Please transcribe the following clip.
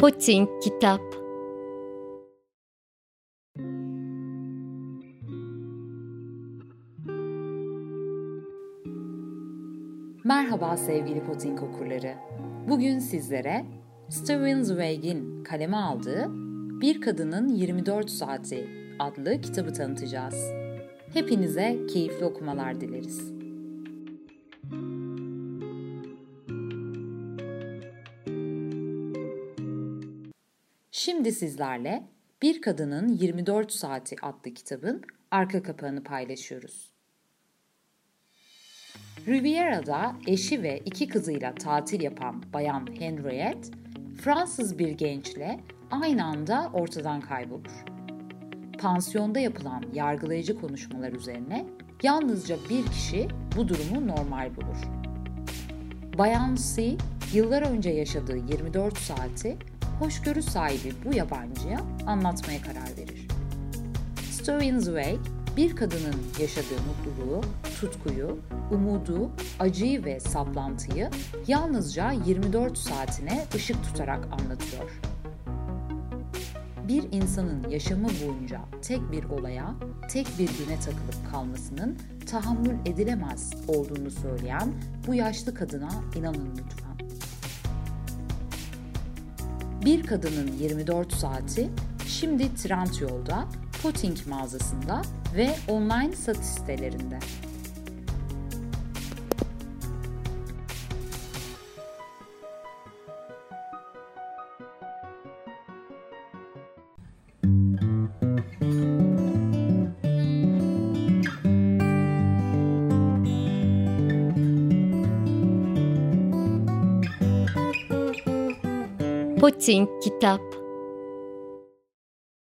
Poçink Kitap Merhaba sevgili Poting okurları. Bugün sizlere Steven Zweig'in kaleme aldığı Bir Kadının 24 Saati adlı kitabı tanıtacağız. Hepinize keyifli okumalar dileriz. Şimdi sizlerle Bir Kadının 24 Saati adlı kitabın arka kapağını paylaşıyoruz. Riviera'da eşi ve iki kızıyla tatil yapan bayan Henriette, Fransız bir gençle aynı anda ortadan kaybolur. Pansiyonda yapılan yargılayıcı konuşmalar üzerine yalnızca bir kişi bu durumu normal bulur. Bayan C, yıllar önce yaşadığı 24 saati hoşgörü sahibi bu yabancıya anlatmaya karar verir. Storin Zweig, bir kadının yaşadığı mutluluğu, tutkuyu, umudu, acıyı ve saplantıyı yalnızca 24 saatine ışık tutarak anlatıyor. Bir insanın yaşamı boyunca tek bir olaya, tek bir güne takılıp kalmasının tahammül edilemez olduğunu söyleyen bu yaşlı kadına inanın lütfen. Bir Kadının 24 Saati şimdi Trendyol'da, Potting mağazasında ve online satış sitelerinde. Potting Kitap